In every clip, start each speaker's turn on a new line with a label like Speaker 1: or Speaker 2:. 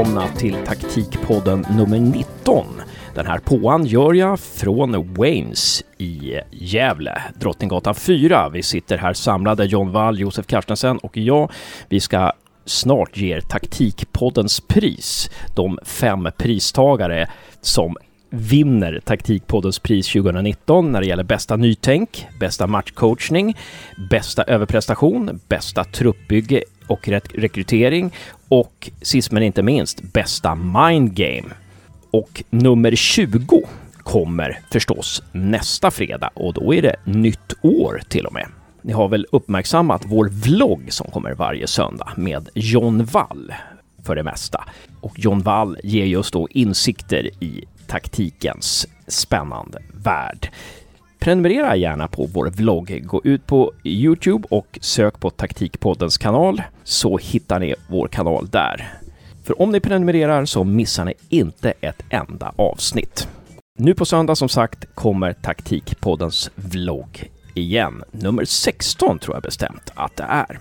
Speaker 1: välkomna till taktikpodden nummer 19. Den här påan gör jag från Waynes i Gävle, Drottninggatan 4. Vi sitter här samlade, John Wall, Josef Carstensen och jag. Vi ska snart ge er Taktikpoddens pris. De fem pristagare som vinner Taktikpoddens pris 2019 när det gäller bästa nytänk, bästa matchcoachning, bästa överprestation, bästa truppbygge och rekrytering och sist men inte minst bästa mindgame. Och nummer 20 kommer förstås nästa fredag och då är det nytt år till och med. Ni har väl uppmärksammat vår vlogg som kommer varje söndag med John Wall för det mesta. Och John Wall ger just då insikter i taktikens spännande värld. Prenumerera gärna på vår vlogg. Gå ut på Youtube och sök på Taktikpoddens kanal så hittar ni vår kanal där. För om ni prenumererar så missar ni inte ett enda avsnitt. Nu på söndag som sagt kommer Taktikpoddens vlogg igen. Nummer 16 tror jag bestämt att det är.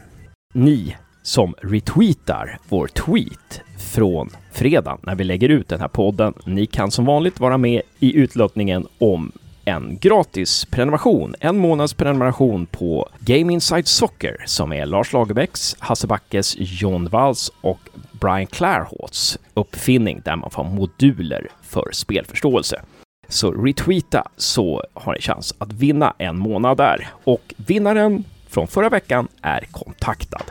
Speaker 1: Ni som retweetar vår tweet från fredag när vi lägger ut den här podden. Ni kan som vanligt vara med i utlottningen om en gratis prenumeration, en månads prenumeration på Game Inside Soccer som är Lars Lagerbäcks, Hasse Backes, John Walls och Brian Clairhauts uppfinning där man får moduler för spelförståelse. Så retweeta så har ni chans att vinna en månad där. Och vinnaren från förra veckan är kontaktad.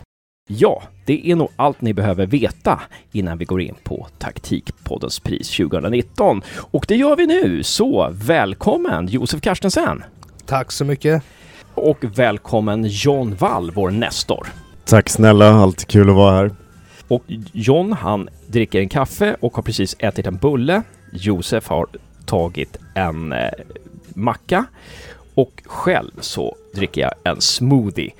Speaker 1: Ja, det är nog allt ni behöver veta innan vi går in på Taktikpoddens pris 2019. Och det gör vi nu, så välkommen Josef Karstensen!
Speaker 2: Tack så mycket!
Speaker 1: Och välkommen John Wall, vår nestor.
Speaker 3: Tack snälla, alltid kul att vara här.
Speaker 1: Och John, han dricker en kaffe och har precis ätit en bulle. Josef har tagit en eh, macka och själv så dricker jag en smoothie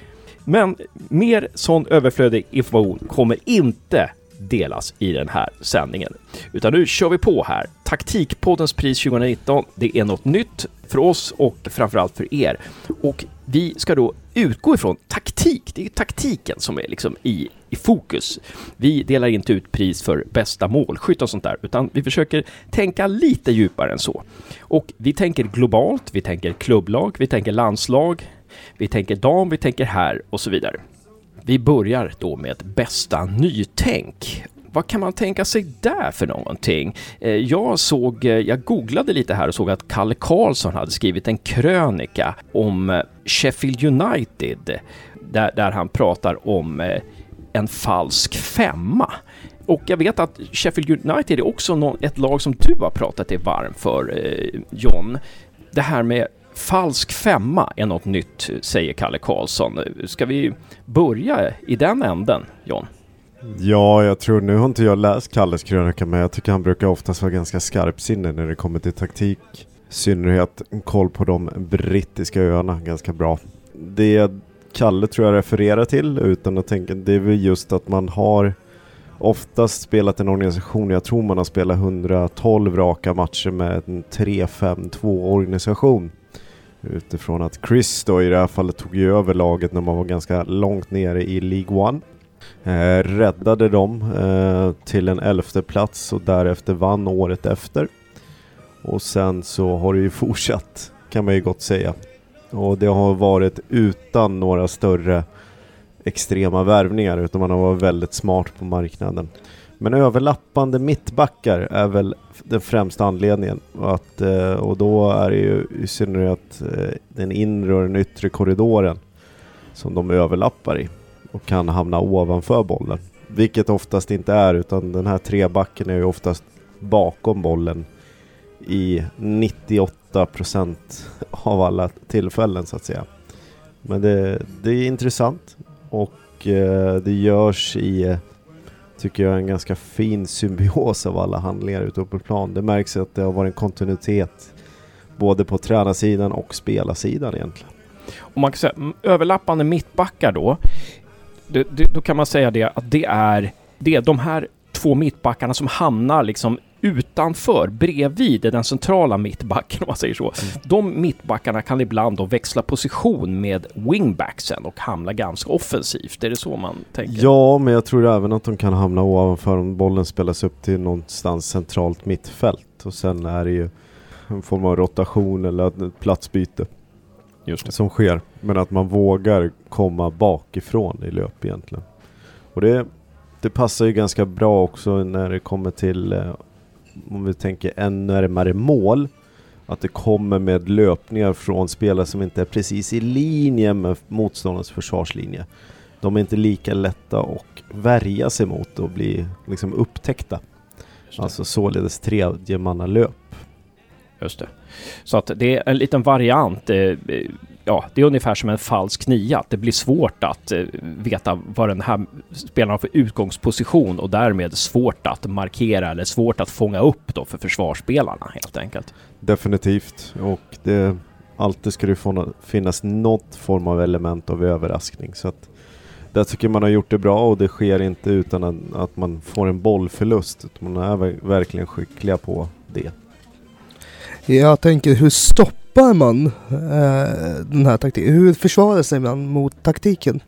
Speaker 1: men mer sån överflödig information kommer inte delas i den här sändningen. Utan nu kör vi på här. Taktikpoddens pris 2019, det är något nytt för oss och framförallt för er. Och vi ska då utgå ifrån taktik. Det är taktiken som är liksom i, i fokus. Vi delar inte ut pris för bästa målskytt och sånt där, utan vi försöker tänka lite djupare än så. Och vi tänker globalt, vi tänker klubblag, vi tänker landslag, vi tänker dam, vi tänker här och så vidare. Vi börjar då med bästa nytänk. Vad kan man tänka sig där för någonting? Eh, jag såg, eh, jag googlade lite här och såg att Kalle Karlsson hade skrivit en krönika om eh, Sheffield United där, där han pratar om en falsk femma. Och jag vet att Sheffield United är också ett lag som du har pratat dig varm för, John. Det här med Falsk femma är något nytt, säger Kalle Karlsson. Ska vi börja i den änden, John?
Speaker 3: Ja, jag tror, nu har inte jag läst Kalles krönika, men jag tycker han brukar oftast vara ganska skarpsinnig när det kommer till taktik. I synnerhet koll på de brittiska öarna, ganska bra. Det Kalle tror jag refererar till, utan att tänka, det är väl just att man har oftast spelat en organisation, jag tror man har spelat 112 raka matcher med en 3-5-2 organisation. Utifrån att Chris då i det här fallet tog ju över laget när man var ganska långt nere i League One. Eh, räddade dem eh, till en elfte plats och därefter vann året efter. Och sen så har det ju fortsatt kan man ju gott säga. Och det har varit utan några större extrema värvningar utan man har varit väldigt smart på marknaden. Men överlappande mittbackar är väl den främsta anledningen. Och, att, eh, och då är det ju i synnerhet eh, den inre och den yttre korridoren som de överlappar i och kan hamna ovanför bollen. Vilket oftast inte är utan den här trebacken är ju oftast bakom bollen i 98% av alla tillfällen så att säga. Men det, det är intressant och eh, det görs i tycker jag är en ganska fin symbios av alla handlingar ute på plan. Det märks att det har varit en kontinuitet både på tränarsidan och spelarsidan egentligen.
Speaker 1: Om man kan säga överlappande mittbackar då, det, det, då kan man säga det att det är, det är de här två mittbackarna som hamnar liksom utanför, bredvid den centrala mittbacken om man säger så. Mm. De mittbackarna kan ibland då växla position med wingbacksen och hamna ganska offensivt. Är det så man tänker?
Speaker 3: Ja, men jag tror även att de kan hamna ovanför om bollen spelas upp till någonstans centralt mittfält. Och sen är det ju en form av rotation eller platsbyte som sker. Men att man vågar komma bakifrån i löp egentligen. Och det, det passar ju ganska bra också när det kommer till, eh, om vi tänker än närmare mål, att det kommer med löpningar från spelare som inte är precis i linje med motståndarens försvarslinje. De är inte lika lätta att värja sig mot och bli liksom upptäckta. Alltså således tredjemannalöp.
Speaker 1: Just det. Så att det är en liten variant. Ja, det är ungefär som en falsk nia. Det blir svårt att eh, veta vad den här spelaren har för utgångsposition och därmed svårt att markera eller svårt att fånga upp då för försvarsspelarna helt enkelt.
Speaker 3: Definitivt och det alltid ska det finnas något form av element av överraskning så att där tycker man har gjort det bra och det sker inte utan att man får en bollförlust. Man är verkligen skickliga på det.
Speaker 2: Jag tänker, hur stoppar man eh, den här taktiken? Hur försvarar sig man mot taktiken?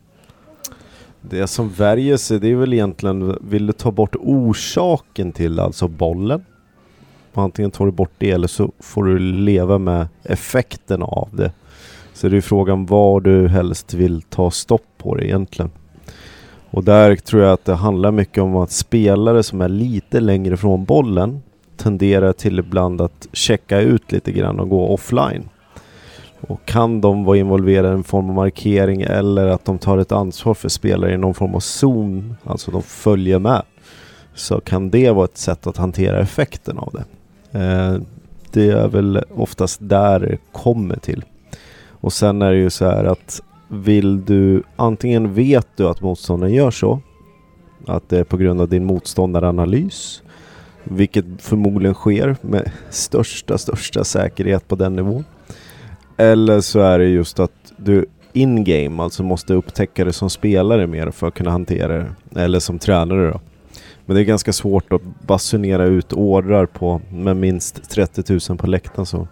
Speaker 3: Det som värjer sig, det är väl egentligen, vill du ta bort orsaken till alltså bollen? Antingen tar du bort det eller så får du leva med effekten av det. Så det är frågan vad du helst vill ta stopp på det egentligen. Och där tror jag att det handlar mycket om att spelare som är lite längre från bollen tenderar till ibland att checka ut lite grann och gå offline. Och kan de vara involverade i en form av markering eller att de tar ett ansvar för spelare i någon form av zon, alltså de följer med, så kan det vara ett sätt att hantera effekten av det. Eh, det är väl oftast där det kommer till. Och sen är det ju så här att vill du, antingen vet du att motståndaren gör så, att det är på grund av din motståndaranalys, vilket förmodligen sker med största, största säkerhet på den nivån. Eller så är det just att du in-game alltså måste upptäcka det som spelare mer för att kunna hantera det. Eller som tränare då. Men det är ganska svårt att basunera ut ordrar på med minst 30 000 på läktaren så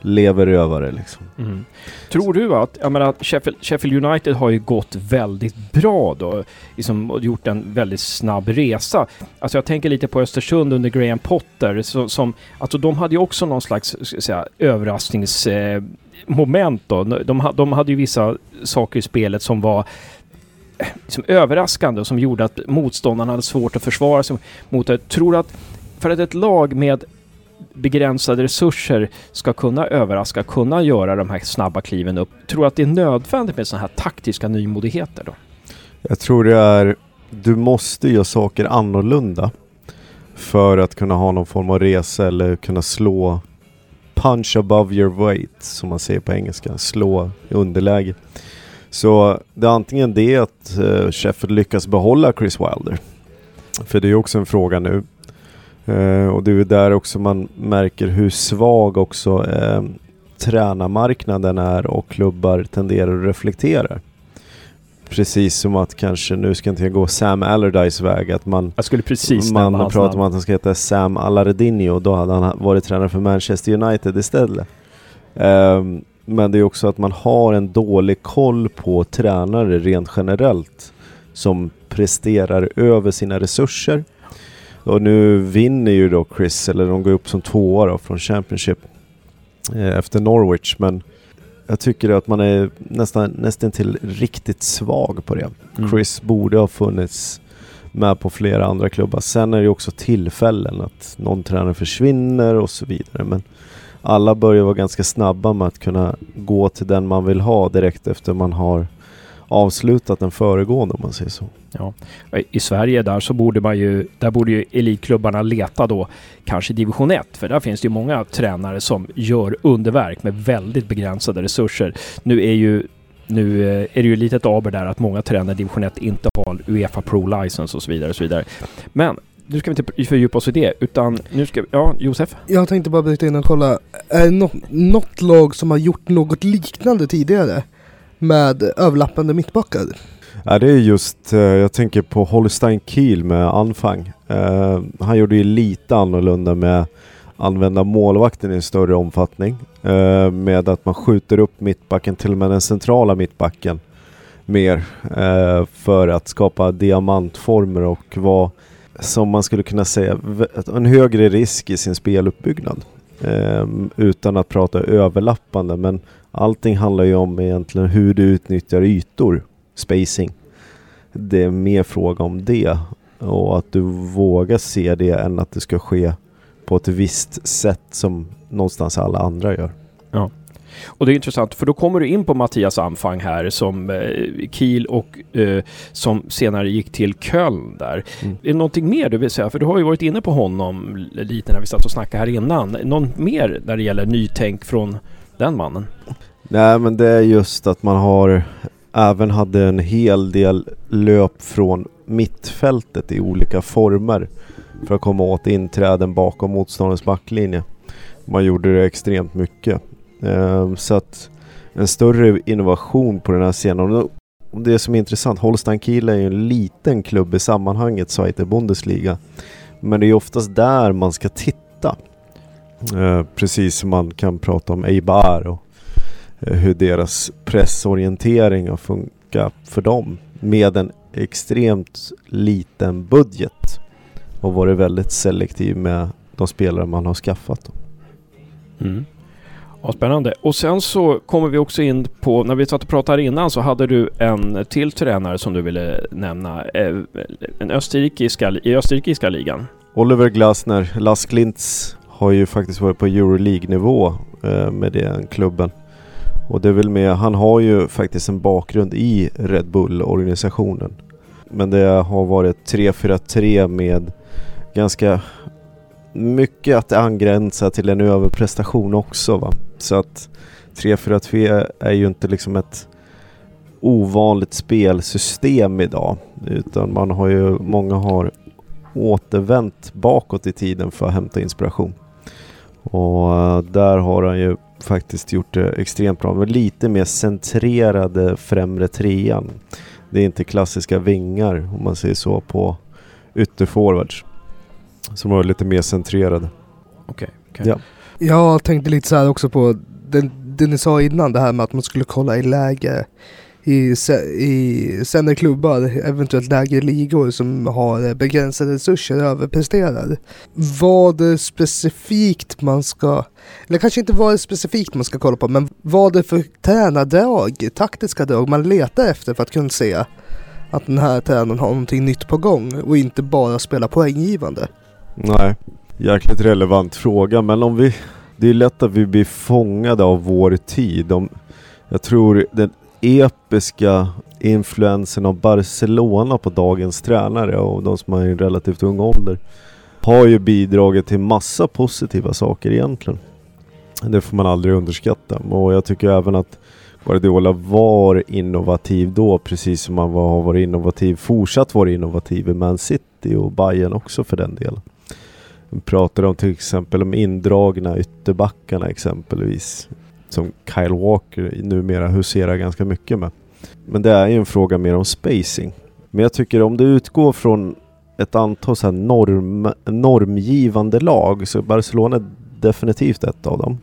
Speaker 3: lever liksom. Mm.
Speaker 1: Tror du att, jag menar Sheffield, Sheffield, United har ju gått väldigt bra då, liksom, och gjort en väldigt snabb resa. Alltså jag tänker lite på Östersund under Graham Potter, så, som, alltså de hade ju också någon slags, säga, överraskningsmoment eh, då. De, de hade ju vissa saker i spelet som var liksom överraskande och som gjorde att motståndarna hade svårt att försvara sig mot det. Tror du att för att ett lag med begränsade resurser ska kunna överraska, kunna göra de här snabba kliven upp. Tror du att det är nödvändigt med sådana här taktiska nymodigheter då?
Speaker 3: Jag tror det är, du måste göra saker annorlunda för att kunna ha någon form av resa eller kunna slå punch above your weight som man säger på engelska, slå i underläge. Så det är antingen det att eh, uh, Sheffield lyckas behålla Chris Wilder. För det är också en fråga nu. Uh, och det är där också man märker hur svag också uh, tränarmarknaden är och klubbar tenderar att reflektera. Precis som att kanske, nu ska inte jag gå Sam Allardyce väg, att man...
Speaker 1: Jag skulle precis
Speaker 3: Man pratar om att han ska heta Sam Allardinho, då hade han varit tränare för Manchester United istället. Um, men det är också att man har en dålig koll på tränare rent generellt som presterar över sina resurser och nu vinner ju då Chris, eller de går upp som tvåa då från Championship eh, efter Norwich. Men jag tycker att man är nästan, nästan till riktigt svag på det. Mm. Chris borde ha funnits med på flera andra klubbar. Sen är det ju också tillfällen att någon tränare försvinner och så vidare. Men alla börjar vara ganska snabba med att kunna gå till den man vill ha direkt efter man har avslutat den föregående om man säger så.
Speaker 1: Ja. I Sverige där så borde man ju, där borde ju elitklubbarna leta då kanske division 1 för där finns det ju många tränare som gör underverk med väldigt begränsade resurser. Nu är ju nu eh, är det ju litet aber där att många tränare i division 1 inte har Uefa Pro License och så vidare och så vidare. Men nu ska vi inte fördjupa oss i det, utan nu ska vi, ja, Josef?
Speaker 2: Jag tänkte bara bryta in och kolla, är det något, något lag som har gjort något liknande tidigare? med överlappande mittbackar?
Speaker 3: Ja, det är just, eh, jag tänker på Holstein Kiel med Anfang. Eh, han gjorde ju lite annorlunda med använda målvakten i en större omfattning. Eh, med att man skjuter upp mittbacken, till och med den centrala mittbacken, mer. För att skapa diamantformer och vara, som man skulle kunna säga, en högre risk i sin speluppbyggnad. Utan att prata överlappande, men allting handlar ju om egentligen hur du utnyttjar ytor, spacing. Det är mer fråga om det och att du vågar se det än att det ska ske på ett visst sätt som någonstans alla andra gör.
Speaker 1: Och det är intressant för då kommer du in på Mattias Anfang här som eh, Kiel och eh, som senare gick till Köln där.
Speaker 3: Mm.
Speaker 1: Är det någonting mer du vill säga? För du har ju varit inne på honom lite när vi satt och snackade här innan. Någon mer när det gäller nytänk från den mannen?
Speaker 3: Nej men det är just att man har även hade en hel del löp från mittfältet i olika former för att komma åt inträden bakom motståndarens backlinje. Man gjorde det extremt mycket. Ehm, så att en större innovation på den här scenen. Och det som är intressant, Holstein Kiel är ju en liten klubb i sammanhanget, Zweite Bundesliga. Men det är oftast där man ska titta. Ehm, precis som man kan prata om Eibar och hur deras pressorientering har funkat för dem med en extremt liten budget och varit väldigt selektiv med de spelare man har skaffat.
Speaker 1: Mm. Ja, spännande. Och sen så kommer vi också in på, när vi satt och pratade innan så hade du en till tränare som du ville nämna. eh, En österrikiska, i österrikiska ligan.
Speaker 3: Oliver Glasner, Las Klintz har ju faktiskt varit på Euroleague-nivå eh, med den klubben. Och det är väl med, han har ju faktiskt en bakgrund i Red Bull-organisationen. Men det har varit 3-4-3 med ganska mycket att angränsa till en överprestation också va. Så att 3-4-3 är ju inte liksom ett ovanligt spelsystem idag. Utan man har ju, många har återvänt bakåt i tiden för att hämta inspiration. Och eh, där har han ju faktiskt gjort det extremt bra. Men lite mer centrerade främre trean. Det är inte klassiska vingar om man säger så på ytterforwards. Som var lite mer centrerade.
Speaker 1: Okej.
Speaker 3: Ja.
Speaker 2: Jag tänkte lite så här också på det, det ni sa innan, det här med att man skulle kolla i läge i, i sämre klubbar, eventuellt lägre ligor som har begränsade resurser överpresterar. Vad det specifikt man ska, eller kanske inte vad det specifikt man ska kolla på, men vad det för tränardrag, taktiska drag man letar efter för att kunna se att den här tränaren har någonting nytt på gång och inte bara spela poänggivande.
Speaker 3: Nej, jäkligt relevant fråga men om vi... Det är lätt att vi blir fångade av vår tid. Om, jag tror den episka influensen av Barcelona på dagens tränare och de som är i en relativt ung ålder har ju bidragit till massa positiva saker egentligen. Det får man aldrig underskatta och jag tycker även att Guardiola var innovativ då precis som han var, har varit innovativ, fortsatt vara innovativ i Man City och Bayern också för den delen. Vi pratar om till exempel de indragna ytterbackarna exempelvis. Som Kyle Walker numera huserar ganska mycket med. Men det är ju en fråga mer om spacing. Men jag tycker om du utgår från ett antal så här norm, normgivande lag så Barcelona är definitivt ett av dem.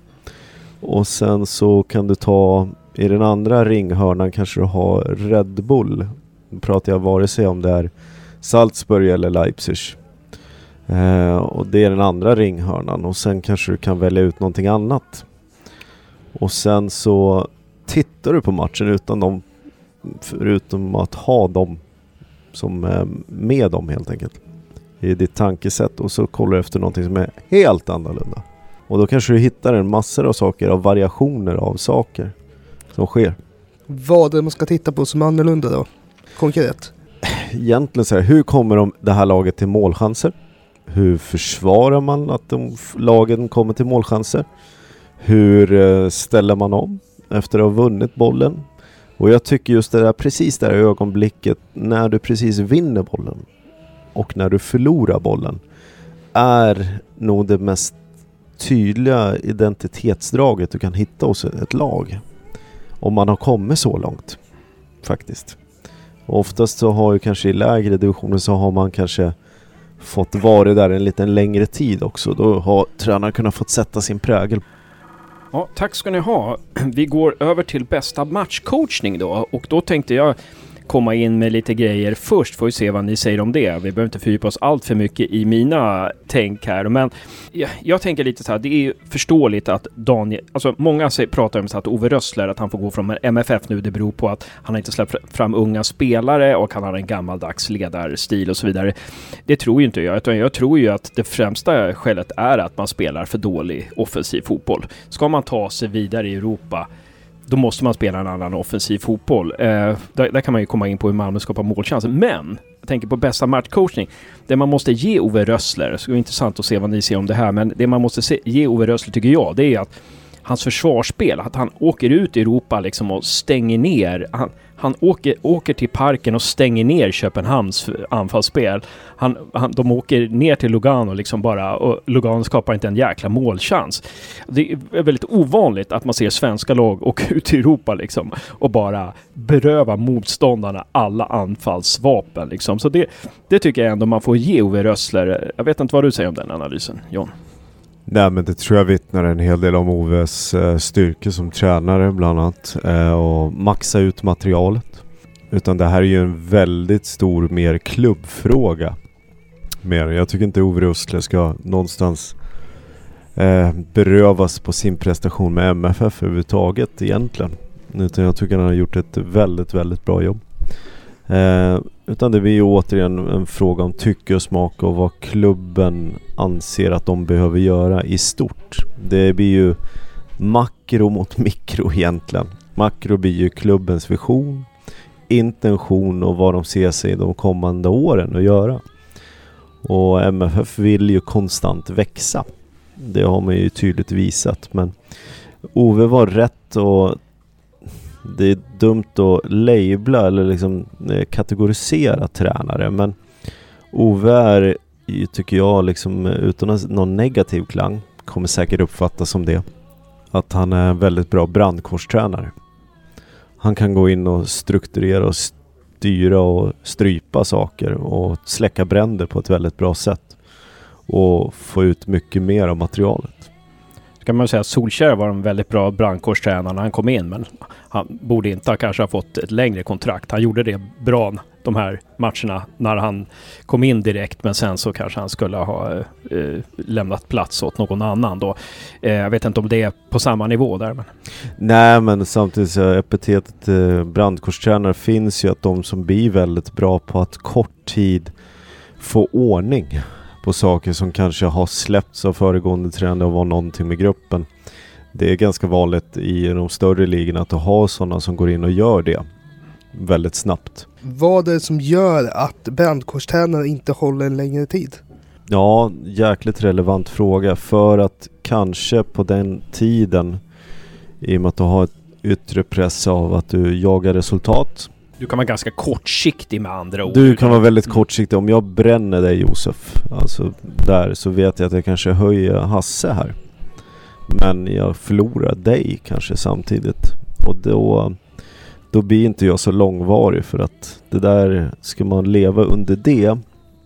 Speaker 3: Och sen så kan du ta i den andra ringhörnan kanske du har Red Bull. Nu pratar jag vare sig om det är Salzburg eller Leipzig. Eh, och det är den andra ringhörnan och sen kanske du kan välja ut någonting annat. Och sen så tittar du på matchen utan dem, förutom att ha dem som är med dem helt enkelt. I ditt tankesätt och så kollar du efter någonting som är helt annorlunda. Och då kanske du hittar en massor av saker, av variationer av saker som sker.
Speaker 2: Vad är det man ska titta på som är annorlunda då? Konkret.
Speaker 3: Egentligen så här, hur kommer de, det här laget till målchanser? Hur försvarar man att de lagen kommer till målchanser? Hur eh, ställer man om efter att ha vunnit bollen? Och jag tycker just det där, precis det där ögonblicket när du precis vinner bollen och när du förlorar bollen är nog det mest tydliga identitetsdraget du kan hitta hos ett lag. Om man har kommit så långt, faktiskt. Och oftast så har ju kanske i lägre divisioner så har man kanske fått vara där en liten längre tid också. Då har tränaren kunnat fått sätta sin prägel.
Speaker 1: Ja, tack ska ni ha. Vi går över till bästa matchcoachning då och då tänkte jag komma in med lite grejer först. Får vi se vad ni säger om det. Vi behöver inte fördjupa oss allt för mycket i mina tänk här. Men jag, jag tänker lite så här, det är ju förståeligt att Daniel, alltså många säger, pratar om så att Ove Rössler, att han får gå från MFF nu, det beror på att han har inte släppt fram unga spelare och han har en gammaldags ledarstil och så vidare. Det tror ju inte jag, utan jag tror ju att det främsta skälet är att man spelar för dålig offensiv fotboll. Ska man ta sig vidare i Europa då måste man spela en annan offensiv fotboll. Eh, där, där, kan man ju komma in på hur Malmö skapar målchanser. Men, jag tänker på bästa matchcoachning. Det man måste ge Ove Rössler, det skulle vara intressant att se vad ni ser om det här, men det man måste se, ge Ove Rössler tycker jag, det är att hans försvarsspel, att han åker ut i Europa liksom och stänger ner. Han, han åker, åker till parken och stänger ner Köpenhamns anfallsspel. Han, han, de åker ner till Lugano liksom bara och Lugano skapar inte en jäkla målchans. Det är väldigt ovanligt att man ser svenska lag åka ut i Europa liksom och bara beröva motståndarna alla anfallsvapen liksom. Så det, det tycker jag ändå man får ge Ove Rössler. Jag vet inte vad du säger om den analysen, John?
Speaker 3: Nej men det tror jag vittnar en hel del om Oves eh, styrka som tränare bland annat. Eh, och maxa ut materialet. Utan det här är ju en väldigt stor mer klubbfråga. Mer. Jag tycker inte Ove Rössler ska någonstans eh, berövas på sin prestation med MFF överhuvudtaget egentligen. Utan jag tycker han har gjort ett väldigt, väldigt bra jobb. Eh, utan det blir ju återigen en fråga om tycke och smak och vad klubben anser att de behöver göra i stort. Det blir ju makro mot mikro egentligen. Makro blir ju klubbens vision, intention och vad de ser sig de kommande åren att göra. Och MFF vill ju konstant växa. Det har man ju tydligt visat men Ove var rätt och det är dumt att labla eller liksom eh, kategorisera tränare men Ove är, tycker jag, liksom eh, utan någon negativ klang, kommer säkert uppfattas som det, att han är en väldigt bra brandkårstränare. Han kan gå in och strukturera och styra och strypa saker och släcka bränder på ett väldigt bra sätt och få ut mycket mer av materialet
Speaker 1: kan man säga att Solskjaer var en väldigt bra brandkårstränare när han kom in, men han borde inte ha kanske ha fått ett längre kontrakt. Han gjorde det bra de här matcherna när han kom in direkt, men sen så kanske han skulle ha eh, lämnat plats åt någon annan då. Eh, jag vet inte om det är på samma nivå där. Men...
Speaker 3: Nej, men samtidigt så epitetet eh, brandkårstränare finns ju att de som blir väldigt bra på att kort tid få ordning på saker som kanske har släppts av föregående tränare och var någonting med gruppen. Det är ganska vanligt i de större ligorna att ha sådana som går in och gör det väldigt snabbt.
Speaker 2: Vad är det som gör att brandkårstränare inte håller en längre tid?
Speaker 3: Ja, jäkligt relevant fråga för att kanske på den tiden i och med att du har ett yttre press av att du jagar resultat
Speaker 1: du kan vara ganska kortsiktig med andra ord.
Speaker 3: Du kan vara väldigt kortsiktig. Om jag bränner dig Josef, alltså där, så vet jag att jag kanske höjer Hasse här. Men jag förlorar dig kanske samtidigt. Och då, då blir inte jag så långvarig för att det där, ska man leva under det,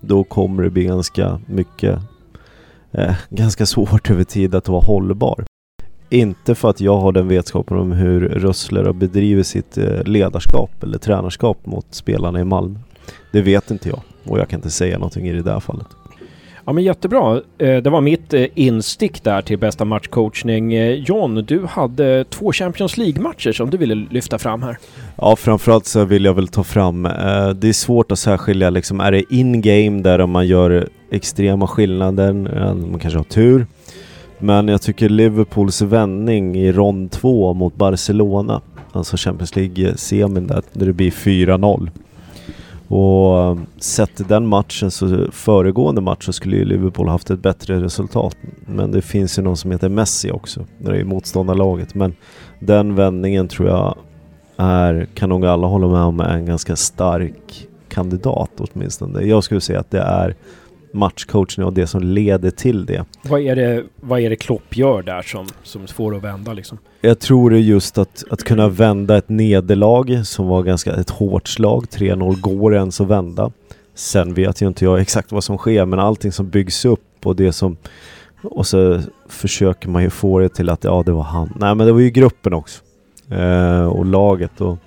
Speaker 3: då kommer det bli ganska mycket, eh, ganska svårt över tid att vara hållbar. Inte för att jag har den vetskapen om hur Rössler har bedrivit sitt eh, ledarskap eller tränarskap mot spelarna i Malmö. Det vet inte jag och jag kan inte säga någonting i det där fallet.
Speaker 1: Ja men jättebra. Eh, det var mitt eh, instick där till bästa matchcoachning. John, du hade två Champions League-matcher som du ville lyfta fram här.
Speaker 3: Ja, framförallt så vill jag väl ta fram, det är svårt att särskilja liksom, är det in-game där man gör extrema skillnader, man kanske har tur, men jag tycker Liverpools vändning i rond 2 mot Barcelona, alltså Champions League-semin där, när det blir 4-0. Och sett sett den matchen, så föregående match så skulle ju Liverpool haft ett bättre resultat. Men det finns ju någon som heter Messi också, när det är motståndarlaget. Men den vändningen tror jag är, kan nog alla hålla med om, är en ganska stark kandidat åtminstone. Jag skulle säga att det är matchcoachning och det som leder till det.
Speaker 1: Vad är det, vad är det Klopp gör där som, som får att vända liksom?
Speaker 3: Jag tror det är just att, att kunna vända ett nederlag som var ganska ett hårt slag. 3-0 går ens att vända. Sen vet ju inte jag exakt vad som sker men allting som byggs upp och det som och så försöker man ju få det till att ja, det var han. Nej, men det var ju gruppen också. Eh, och laget och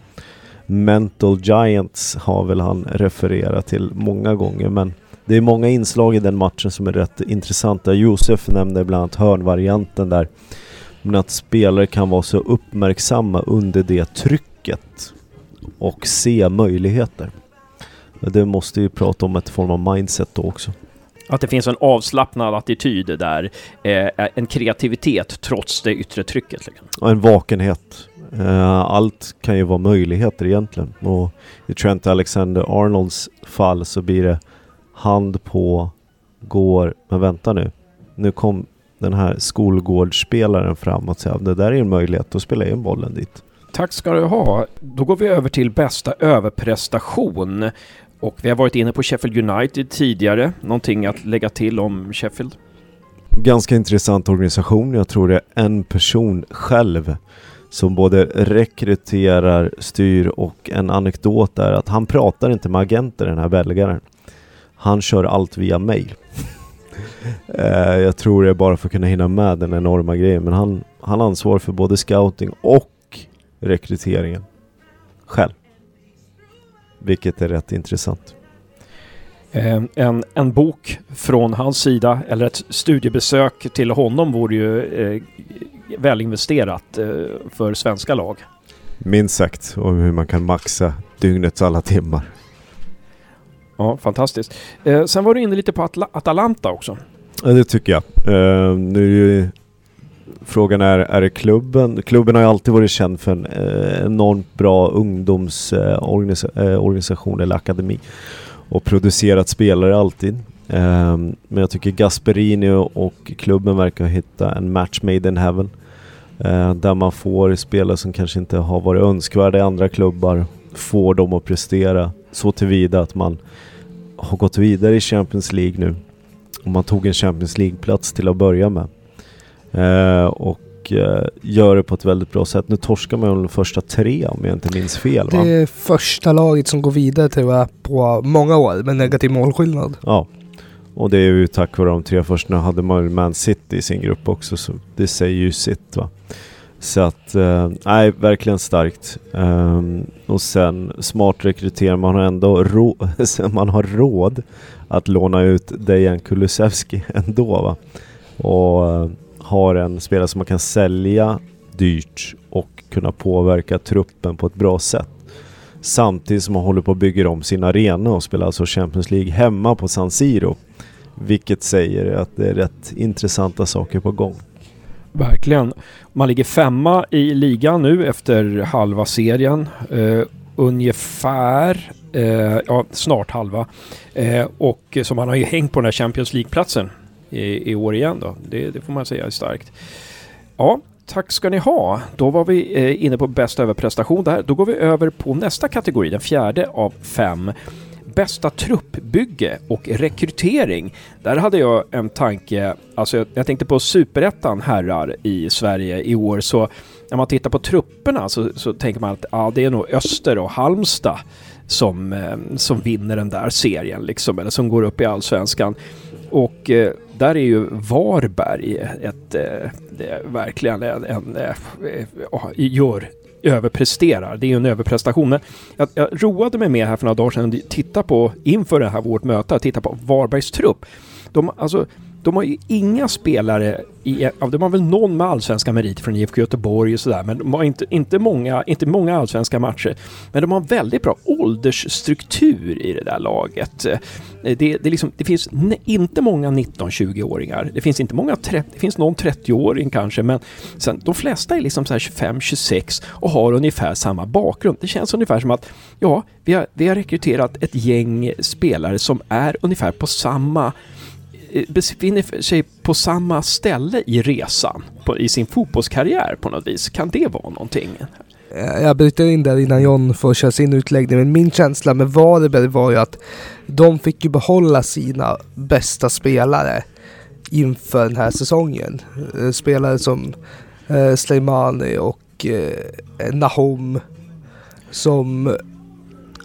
Speaker 3: Mental Giants har väl han refererat till många gånger men det är många inslag i den matchen som är rätt intressanta. Josef nämnde bland annat hörnvarianten där. Men att spelare kan vara så uppmärksamma under det trycket och se möjligheter. Det måste ju prata om ett form av mindset då också.
Speaker 1: Att det finns en avslappnad attityd där, eh, en kreativitet trots det yttre trycket. Liksom.
Speaker 3: Och en vakenhet. Eh, allt kan ju vara möjligheter egentligen. Och i Trent Alexander-Arnolds fall så blir det hand på, går, men vänta nu. Nu kom den här skolgårdsspelaren fram och säger det där är en möjlighet, att spela in bollen dit.
Speaker 1: Tack ska du ha. Då går vi över till bästa överprestation. Och vi har varit inne på Sheffield United tidigare. Någonting att lägga till om Sheffield?
Speaker 3: Ganska intressant organisation. Jag tror det är en person själv som både rekryterar, styr och en anekdot är att han pratar inte med agenter den här belgaren. Han kör allt via mail. Eh, jag tror det är bara för att kunna hinna med den enorma grejen men han, han ansvarar för både scouting och rekryteringen själv. Vilket är rätt intressant.
Speaker 1: Eh, en, en bok från hans sida eller ett studiebesök till honom vore ju eh, välinvesterat eh, för svenska lag.
Speaker 3: Minst sagt, om hur man kan maxa dygnets alla timmar.
Speaker 1: Ja, fantastiskt. Eh, sen var du inne lite på Atla Atalanta också.
Speaker 3: Ja, det tycker jag. Eh, nu är ju frågan är, är det klubben? Klubben har ju alltid varit känd för en eh, enormt bra ungdomsorganisation eh, eh, eller akademi och producerat spelare alltid. Eh, men jag tycker Gasperini och klubben verkar hitta en match made in heaven. där man får spelare som kanske inte har varit önskvärda i andra klubbar, får dem att prestera så tillvida att man har gått vidare i Champions League nu. Och man tog en Champions League-plats till att börja med. Eh, och eh, gör det på ett väldigt bra sätt. Nu torskar man de första tre om jag inte minns fel.
Speaker 2: Det är första laget som går vidare tror jag på många år med negativ målskillnad.
Speaker 3: Ja. Och det är ju tack vare de tre första hade man Man City i sin grupp också så det säger ju sitt va. Så att, eh, nej, verkligen starkt. Um, och sen smart rekrytering, man har ändå rå man har råd att låna ut Dejan Kulusevski ändå va. Och uh, har en spelare som man kan sälja dyrt och kunna påverka truppen på ett bra sätt. Samtidigt som man håller på att bygga om sin arena och spelar alltså Champions League hemma på San Siro. Vilket säger att det är rätt intressanta saker på gång.
Speaker 1: Verkligen. Man ligger femma i ligan nu efter halva serien. Uh, ungefär, uh, ja snart halva. Uh, och så man har ju hängt på den här Champions League-platsen i, i, år igen då. Det, det, får man säga är starkt. Ja, tack ska ni ha. Då var vi inne på bästa överprestation där. Då går vi över på nästa kategori, den fjärde av fem bästa truppbygge och rekrytering. Där hade jag en tanke, alltså jag, jag tänkte på superettan herrar i Sverige i år så när man tittar på trupperna så, så tänker man att ja, det är nog Öster och Halmstad som, eh, som vinner den där serien liksom, eller som går upp i allsvenskan. Och eh, där är ju Varberg ett, eh, verkligen en, en, eh, eh, en en gör överpresterar. Det är ju en överprestation. Jag, jag roade mig med här för några dagar sedan att titta på, inför det här vårt möte, att titta på Varbergs trupp. De, alltså, de har ju inga spelare, i, de har väl någon med allsvenska meriter från IFK Göteborg och sådär, men de har inte, inte, många, inte många allsvenska matcher. Men de har väldigt bra åldersstruktur i det där laget. Eh, det, det, liksom, det finns inte många 19-20-åringar. Det finns inte många, det finns någon 30-åring kanske, men sen, de flesta är liksom 25-26 och har ungefär samma bakgrund. Det känns ungefär som att, ja, vi har, vi har rekryterat ett gäng spelare som är ungefär på samma befinner sig på samma ställe i resan på, i sin fotbollskarriär på något vis. Kan det vara någonting?
Speaker 2: Eh, jag bryter in där innan John får köra sin utläggning. Men min känsla med Varberg var ju att de fick ju behålla sina bästa spelare inför den här säsongen. Eh, spelare som eh, Sleimani och eh, Nahom som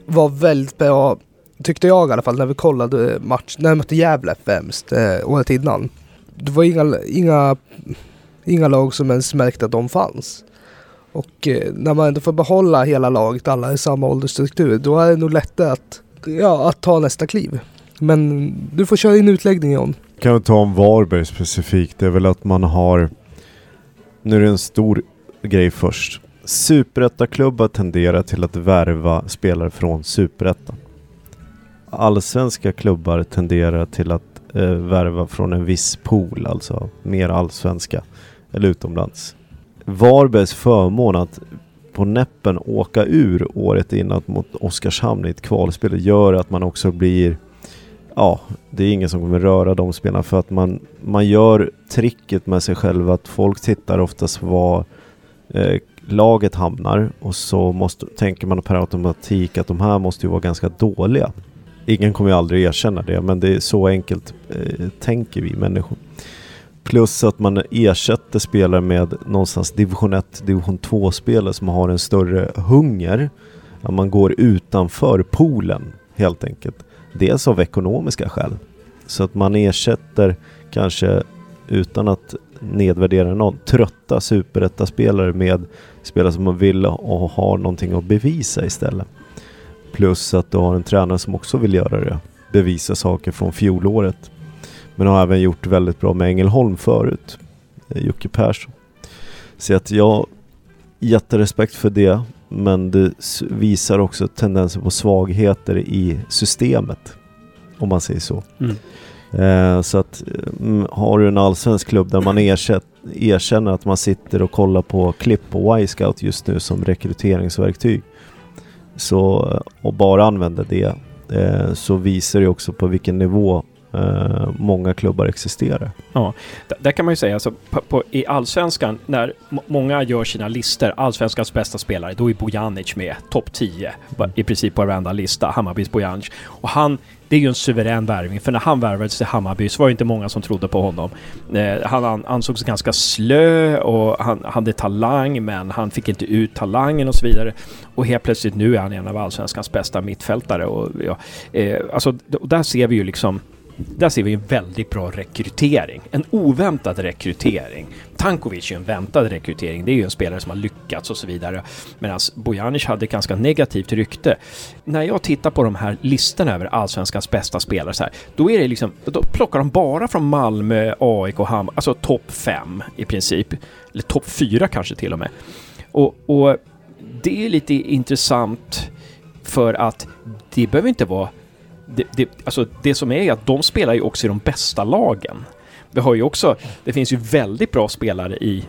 Speaker 2: var väldigt bra, tyckte jag i alla fall, när vi kollade match, när vi mötte Gävle främst eh, året innan. Det var inga, inga, inga lag som ens märkte att de fanns. Och eh, när man ändå får behålla hela laget, alla i samma åldersstruktur, då är det nog lättare att, ja, att ta nästa kliv. Men du får köra in utläggning John.
Speaker 3: Kan vi ta om Varberg specifikt, det är väl att man har... Nu är det en stor grej först. Superettaklubbar tenderar till att värva spelare från Superettan. Allsvenska klubbar tenderar till att eh, värva från en viss pool, alltså mer allsvenska eller utomlands. Varbergs förmån att på näppen åka ur året innan mot Oskarshamn i ett kvalspel gör att man också blir ja, det är ingen som kommer röra de spelarna för att man, man gör tricket med sig själv att folk tittar oftast var eh, laget hamnar och så måste, tänker man per automatik att de här måste ju vara ganska dåliga. Ingen kommer ju aldrig erkänna det men det är så enkelt eh, tänker vi människor. Plus att man ersätter spelare med någonstans division 1, division 2 spelare som har en större hunger. Att man går utanför poolen helt enkelt. Dels av ekonomiska skäl. Så att man ersätter kanske utan att nedvärdera någon trötta superettaspelare med spelare som man vill och har någonting att bevisa istället. Plus att du har en tränare som också vill göra det. Bevisa saker från fjolåret. Men har även gjort väldigt bra med Ängelholm förut. eh, Jocke Persson. Så att jag jätterespekt för det. Men det visar också tendenser på svagheter i systemet. Om man säger så.
Speaker 1: Mm.
Speaker 3: Eh, så att mm, har du en allsvensk klubb där man ersätt, erkänner att man sitter och kollar på klipp på Y-scout just nu som rekryteringsverktyg så, och bara använder det eh, så visar det också på vilken nivå eh, många klubbar existerar.
Speaker 1: Ja, där kan man ju säga, alltså, på, på, i Allsvenskan, när många gör sina listor, Allsvenskans bästa spelare, då är Bojanic med, topp 10, i princip på varenda lista, Hammarbys Bojanic. Och han, det är ju en suverän värvning, för när han värvades till Hammarby så var det inte många som trodde på honom. Eh, han ansågs ganska slö och han hade talang, men han fick inte ut talangen och så vidare. Och helt plötsligt nu är han en av Allsvenskans bästa mittfältare. Och, ja, eh, alltså, och där ser vi ju liksom där ser vi en väldigt bra rekrytering. En oväntad rekrytering. Tankovic är ju en väntad rekrytering. Det är ju en spelare som har lyckats och så vidare. Medan Bojanic hade ganska negativt rykte. När jag tittar på de här listorna över allsvenskans bästa spelare så här, då är det liksom, då plockar de bara från Malmö, AIK, Hammar, alltså topp fem i princip. Eller topp fyra kanske till och med. Och, och det är lite intressant för att det behöver inte vara det, det, alltså det som är att de spelar ju också i de bästa lagen. Vi har ju också, det finns ju väldigt bra spelare i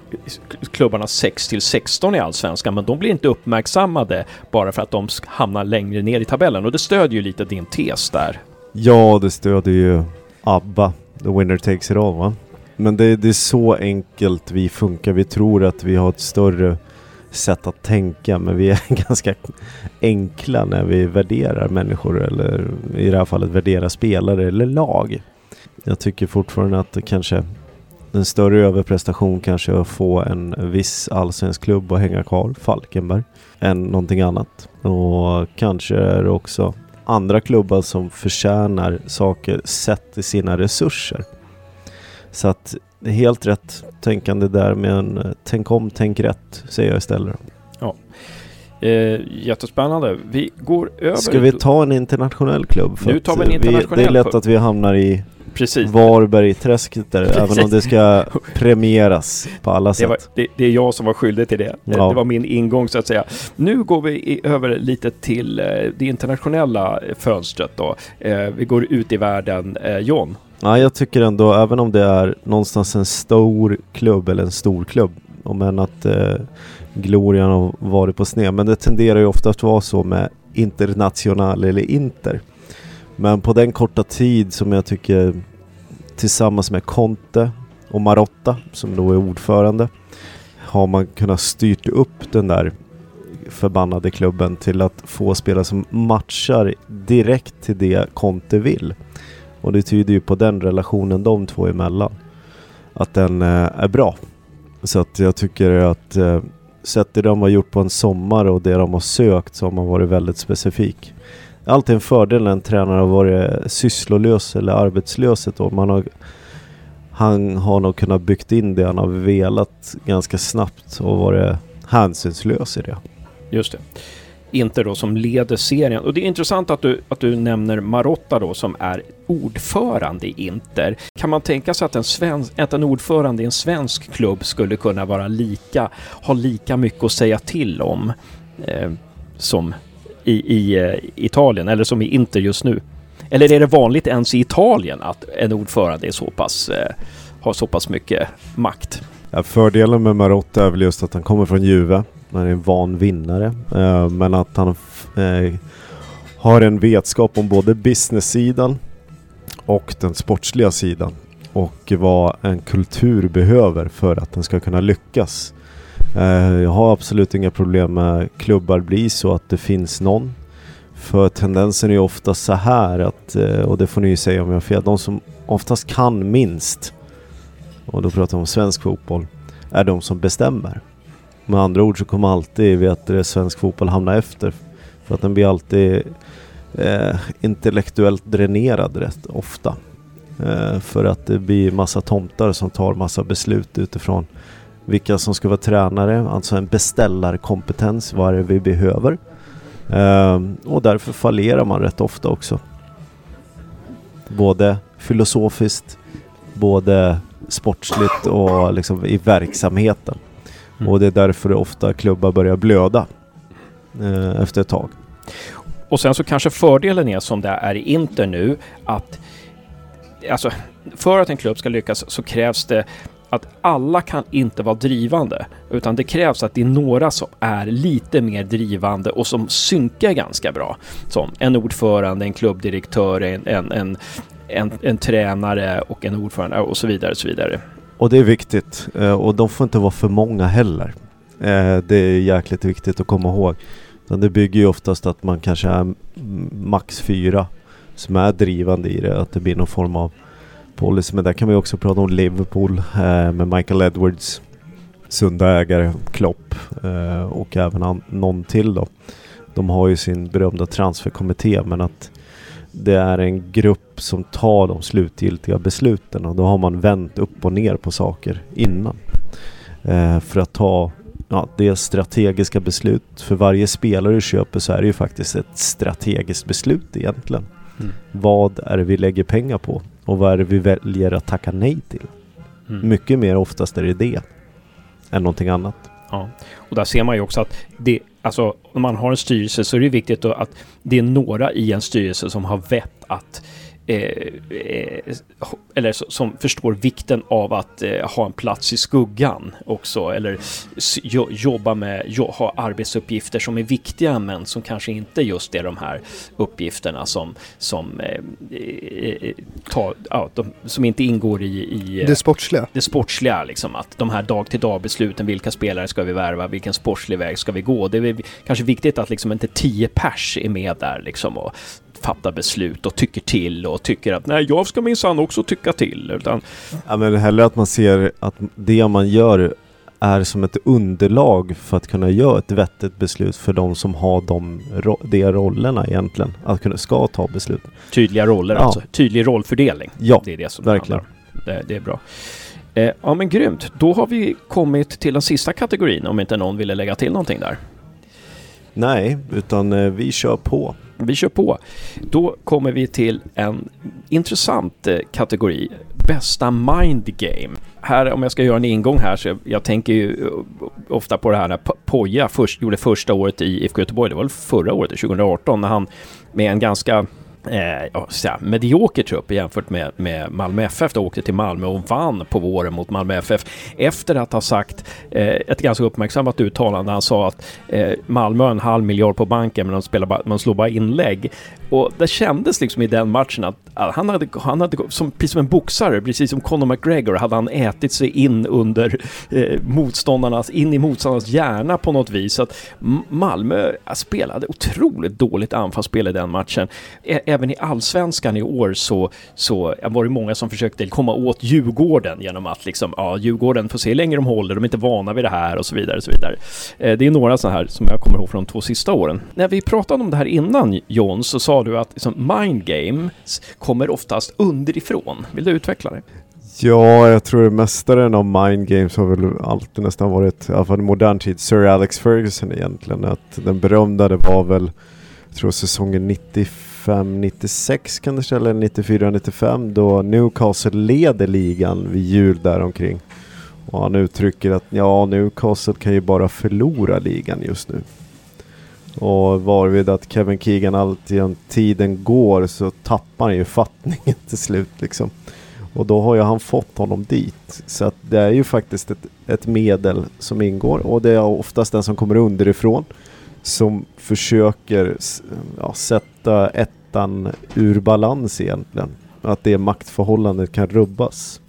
Speaker 1: klubbarna 6 till 16 i Allsvenskan, men de blir inte uppmärksammade bara för att de hamnar längre ner i tabellen. Och det stödjer ju lite din tes där.
Speaker 3: Ja, det stödjer ju ABBA, The Winner Takes It All va? Men det, det är så enkelt vi funkar. Vi tror att vi har ett större sätt att tänka men vi är ganska enkla när vi värderar människor eller i det här fallet värderar spelare eller lag. Jag tycker fortfarande att det kanske en större överprestation kanske är att få en viss allsvensk klubb att hänga kvar, Falkenberg, än någonting annat. Och kanske är det också andra klubbar som förtjänar saker sett i sina resurser. Så att det är helt rätt tänkande där men eh, tänk om, tänk rätt säger jag istället.
Speaker 1: Eh, jättespännande. Vi går över...
Speaker 3: Ska vi ta en internationell klubb?
Speaker 1: Nu
Speaker 3: att,
Speaker 1: tar vi en internationell
Speaker 3: Det är lätt att vi hamnar i
Speaker 1: Precis.
Speaker 3: Varberg-träsket där, även om det ska premieras på alla
Speaker 1: Det,
Speaker 3: sätt.
Speaker 1: var, det, det är jag som var skyldig till det. Det-
Speaker 3: Ja.
Speaker 1: Det var min ingång så att säga. Nu går vi i, över lite till eh, det internationella eh, fönstret då. Eh, vi går ut i världen. Eh, John?
Speaker 3: Ja, jag tycker ändå, även om det är någonstans en stor klubb eller en stor klubb, om än att eh, glorian har varit på sned, men det tenderar ju ofta att vara så med International eller Inter. Men på den korta tid som jag tycker tillsammans med Conte och Marotta, som då är ordförande, har man kunnat styrt upp den där förbannade klubben till att få spelare som matchar direkt till det Conte vill. Och det tyder ju på den relationen de två emellan. Att den eh, är bra. Så att jag tycker att eh, sett det de har gjort på en sommar och det de har sökt så har man varit väldigt specifik. Alltid en fördel när en tränare har varit sysslolös eller arbetslös ett år. Man har, han har nog kunnat byggt in det han har velat ganska snabbt och varit hänsynslös i det.
Speaker 1: Just det. Inter då som leder serien. Och det är intressant att du, att du nämner Marotta då som är ordförande i Inter. Kan man tänka sig att en, svensk, att en ordförande i en svensk klubb skulle kunna vara lika, ha lika mycket att säga till om eh, som i, i eh, Italien eller som i Inter just nu? Eller är det vanligt ens i Italien att en ordförande är så pass, eh, har så pass mycket makt?
Speaker 3: Ja, fördelen med Marotta är väl just att han kommer från Juve. Han är en van vinnare. Eh, men att han eh, har en vetskap om både business-sidan och den sportsliga sidan. Och vad en kultur behöver för att den ska kunna lyckas. Eh, jag har absolut inga problem med klubbar blir så att det finns någon. För tendensen är ju ofta så här att, eh, och det får ni ju säga om jag har fel, de som oftast kan minst, och då pratar jag om svensk fotboll, är de som bestämmer. Med andra ord så kommer alltid vet du, eh, svensk fotboll hamna efter. För att den blir alltid eh, intellektuellt dränerad rätt ofta. Eh, för att det blir massa tomtar som tar massa beslut utifrån vilka som ska vara tränare, alltså en beställarkompetens, vad är det vi behöver? Eh, och därför fallerar man rätt ofta också. Både filosofiskt, både sportsligt och liksom i verksamheten. Mm. Och det är därför ofta klubbar börjar blöda eh, efter ett tag.
Speaker 1: Och sen så kanske fördelen är som det är i Inter nu att alltså, för att en klubb ska lyckas så krävs det att alla kan inte vara drivande, utan det krävs att det är några som är lite mer drivande och som synkar ganska bra. Som en ordförande, en klubbdirektör, en, en, en, en, en tränare och en ordförande och så vidare. Och så vidare.
Speaker 3: Och det är viktigt. Eh, och de får inte vara för många heller. Eh, det är jäkligt viktigt att komma ihåg. Det bygger ju oftast att man kanske är max fyra som är drivande i det. Att det blir någon form av policy. Men där kan vi också prata om Liverpool eh, med Michael Edwards. Sunda ägare, Klopp eh, och även någon till då. De har ju sin berömda transferkommitté men att det är en grupp som tar de slutgiltiga besluten och då har man vänt upp och ner på saker innan. Eh, för att ta ja, det strategiska beslut. För varje spelare du köper så är det ju faktiskt ett strategiskt beslut egentligen. Mm. Vad är det vi lägger pengar på? Och vad är det vi väljer att tacka nej till? Mm. Mycket mer oftast är det det än någonting annat.
Speaker 1: Ja, och där ser man ju också att det, alltså om man har en styrelse så är det viktigt att det är några i en styrelse som har vett att eh, eller som förstår vikten av att eh, ha en plats i skuggan också eller jobba med, ha arbetsuppgifter som är viktiga men som kanske inte just är de här uppgifterna som, som, ta, ja, de, som inte ingår i, i
Speaker 2: det sportsliga.
Speaker 1: Det sportsliga liksom att de här dag till dag besluten, vilka spelare ska vi värva, vilken sportslig väg ska vi gå? Det är kanske viktigt att liksom inte tio pers är med där liksom och fattar beslut och tycker till och tycker att nej, jag ska minsann också tycka till. Utan...
Speaker 3: Ja, men hellre att man ser att det man gör är som ett underlag för att kunna göra ett vettigt beslut för de som har de, de rollerna egentligen. Att kunna, ska ta beslut.
Speaker 1: Tydliga roller ja. alltså. Tydlig rollfördelning.
Speaker 3: Ja,
Speaker 1: det är det som
Speaker 3: verkligen.
Speaker 1: Det, det, det är bra. Eh, ja men grymt. Då har vi kommit till den sista kategorin om inte någon ville lägga till någonting där.
Speaker 3: Nej, utan eh, vi kör på.
Speaker 1: Vi kör på. Då kommer vi till en intressant eh, kategori. Bästa mind game. Här, om jag ska göra en ingång här, så jag, jag tänker ju eh, ofta på det här när Poja först, gjorde första året i IFK Göteborg, det var väl förra året, 2018, när han med en ganska eh, ja, så här, medioker trupp jämfört med, med Malmö FF. Då åkte till Malmö och vann på våren mot Malmö FF efter att ha sagt eh, ett ganska uppmärksammat uttalande. Han sa att eh, Malmö har en halv miljard på banken men de, spelar bara, de slår bara inlägg. Och det kändes liksom i den matchen att han hade, han hade som, precis som en boxare, precis som Conor McGregor, hade han ätit sig in under eh, motståndarnas, in i motståndarnas hjärna på något vis. Så att Malmö spelade otroligt dåligt anfallsspel i den matchen. Ä även i allsvenskan i år så, så var det många som försökte komma åt Djurgården genom att liksom, ja, Djurgården får se hur länge de håller, de är inte vana vid det här och så vidare. Och så vidare. Eh, det är några sådana här som jag kommer ihåg från de två sista åren. När vi pratade om det här innan John så sa du att liksom, mind games kommer oftast underifrån. Vill du utveckla det?
Speaker 3: Ja, jag tror mästaren av mind games har väl alltid nästan varit, i alla fall i modern tid, Sir Alex Ferguson egentligen. Att den berömda det var väl, jag tror säsongen 95-96 kan det ställa, eller 94-95 då Newcastle leder ligan vid jul däromkring. Och han uttrycker att ja, Newcastle kan ju bara förlora ligan just nu. Och varvid att Kevin Keegan alltjämt tiden går så tappar han ju fattningen till slut liksom. Och då har ju han fått honom dit. Så att det är ju faktiskt ett, ett medel som ingår och det är oftast den som kommer underifrån som försöker ja, sätta ettan ur balans egentligen. Att det maktförhållandet kan rubbas.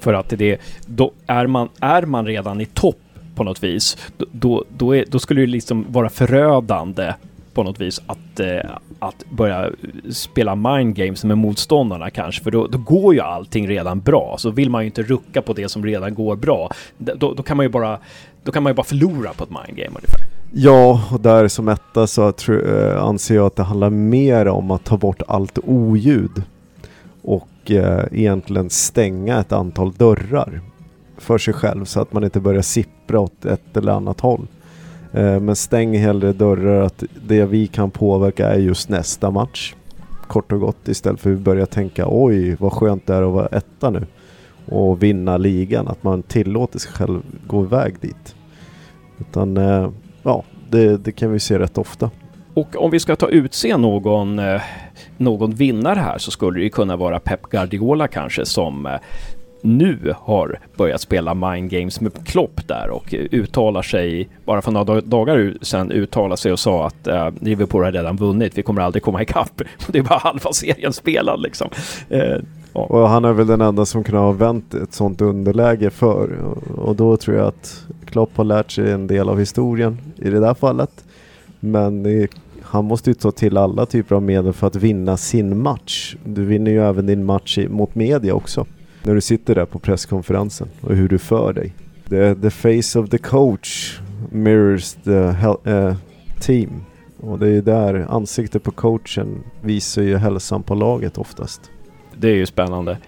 Speaker 1: För att det, då är man, är man redan i topp på något vis, då, då, är, då skulle det liksom vara förödande på något vis att, eh, att börja spela mind games med motståndarna kanske, för då, då, går ju allting redan bra. Så vill man ju inte rucka på det som redan går bra, då, då kan man ju bara då kan man ju bara förlora på ett mind game ungefär.
Speaker 3: Ja, och där som etta så äh, anser jag att det handlar mer om att ta bort allt oljud och äh, egentligen stänga ett antal dörrar för sig själv så att man inte börjar sippra åt ett eller annat håll. Eh, men stäng hellre dörrar att det vi kan påverka är just nästa match. Kort och gott istället för att börja tänka oj vad skönt det är att vara etta nu och vinna ligan. Att man tillåter sig själv gå iväg dit. Utan eh, ja, det, det kan vi se rätt ofta.
Speaker 1: Och om vi ska ta utse någon, eh, någon vinnare här så skulle det kunna vara Pep Guardiola kanske som nu har börjat spela mind games med Klopp där och uttalar sig, bara för några dagar sedan uttalar sig och sa att eh, Liverpool har redan vunnit, vi kommer aldrig komma ikapp. Det är bara halva serien spelad liksom.
Speaker 3: Eh, ja. Och han är väl den enda som kunde ha vänt ett sånt underläge för och då tror jag att Klopp har lärt sig en del av historien i det där fallet. Men det, han måste ju ta till alla typer av medel för att vinna sin match. Du vinner ju även din match mot media också när du sitter där på presskonferensen och hur du för dig. The, the face of the coach mirrors the uh, team. Och det är där ansiktet på coachen visar ju hälsan på laget oftast.
Speaker 1: Det är ju spännande.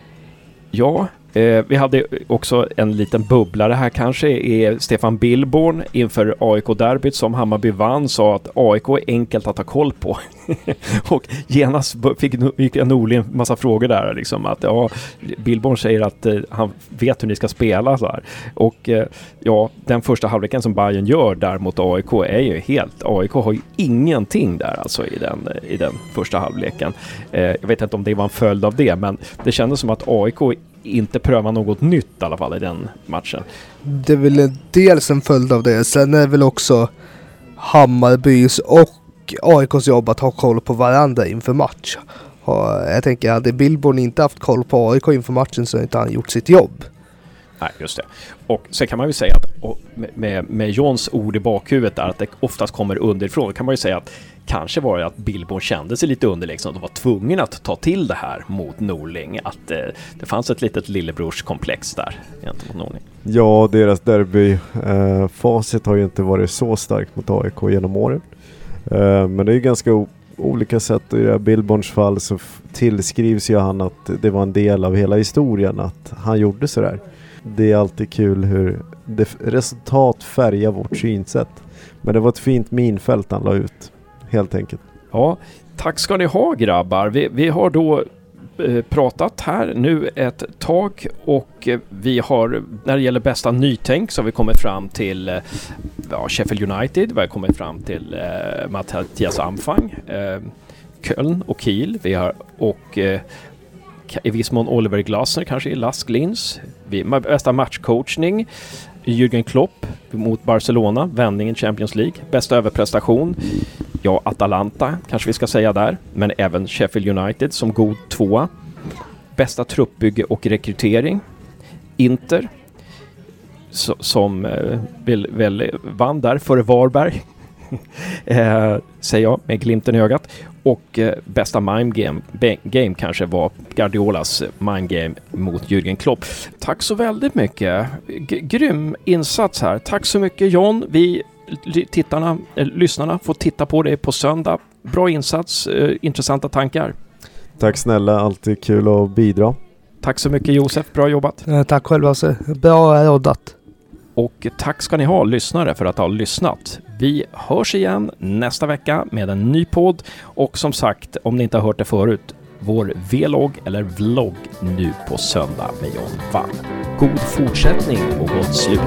Speaker 1: Ja, Eh, vi hade också en liten bubblare här kanske, är Stefan Billborn inför AIK-derbyt som Hammarby vann sa att AIK är enkelt att ha koll på. och genast fick, fick Norling en massa frågor där liksom att ja, Billborn säger att eh, han vet hur ni ska spela så här. Och eh, ja, den första halvleken som Bayern gör där mot AIK är ju helt, AIK har ju ingenting där alltså i den, i den första halvleken. Eh, jag vet inte om det var en följd av det, men det kändes som att AIK inte pröva något nytt i alla fall i den matchen.
Speaker 2: Det är väl dels en följd av det. Sen är det väl också Hammarbys och AIKs jobb att ha koll på varandra inför match. Och jag tänker, hade Billborn inte haft koll på AIK inför matchen så hade inte han gjort sitt jobb.
Speaker 1: Nej, just det. Och sen kan man ju säga att med, med Johns ord i bakhuvudet där att det oftast kommer underifrån, kan man ju säga att kanske var det att Billborn kände sig lite underlägsen liksom, och var tvungen att ta till det här mot Norling. Att eh, det fanns ett litet lillebrorskomplex där gentemot Norling.
Speaker 3: Ja, deras derbyfacit eh, har ju inte varit så starkt mot AIK genom åren. Eh, men det är ju ganska olika sätt. I det här Billborns fall så tillskrivs ju han att det var en del av hela historien att han gjorde sådär. Det är alltid kul hur det, resultat färgar vårt synsätt. Men det var ett fint minfält han la ut helt enkelt.
Speaker 1: Ja, tack ska ni ha grabbar. Vi, vi har då eh, pratat här nu ett tag och eh, vi har när det gäller bästa nytänk så har vi kommit fram till eh, ja, Sheffield United, vi har kommit fram till eh, Mattias Amfang, eh, Köln och Kiel. Vi har och eh, i viss mån Oliver Glasner kanske i Lask Linz. Bästa matchcoachning. Jürgen Klopp mot Barcelona, vändningen Champions League. Bästa överprestation. ja, Atalanta kanske vi ska säga där, men även Sheffield United som god tvåa. Bästa truppbygge och rekrytering. Inter som eh, väl, väl vann där före Varberg. eh, säger jag med glimten i ögat. Och eh, bästa mime game, game kanske var Guardiolas mime game mot Jürgen Klopp. Tack så väldigt mycket. G grym insats här. Tack så mycket John. Vi tittarna, eh, lyssnarna får titta på det på söndag. Bra insats, eh, intressanta tankar.
Speaker 3: Tack snälla, alltid kul att bidra.
Speaker 1: Tack så mycket Josef, bra jobbat.
Speaker 2: Tack själv Hasse, bra roddat.
Speaker 1: Och tack ska ni ha lyssnare för att ha lyssnat. Vi hörs igen nästa vecka med en ny podd och som sagt, om ni inte har hört det förut, vår vlogg eller vlogg nu på söndag med John Wall. God fortsättning och gott slut!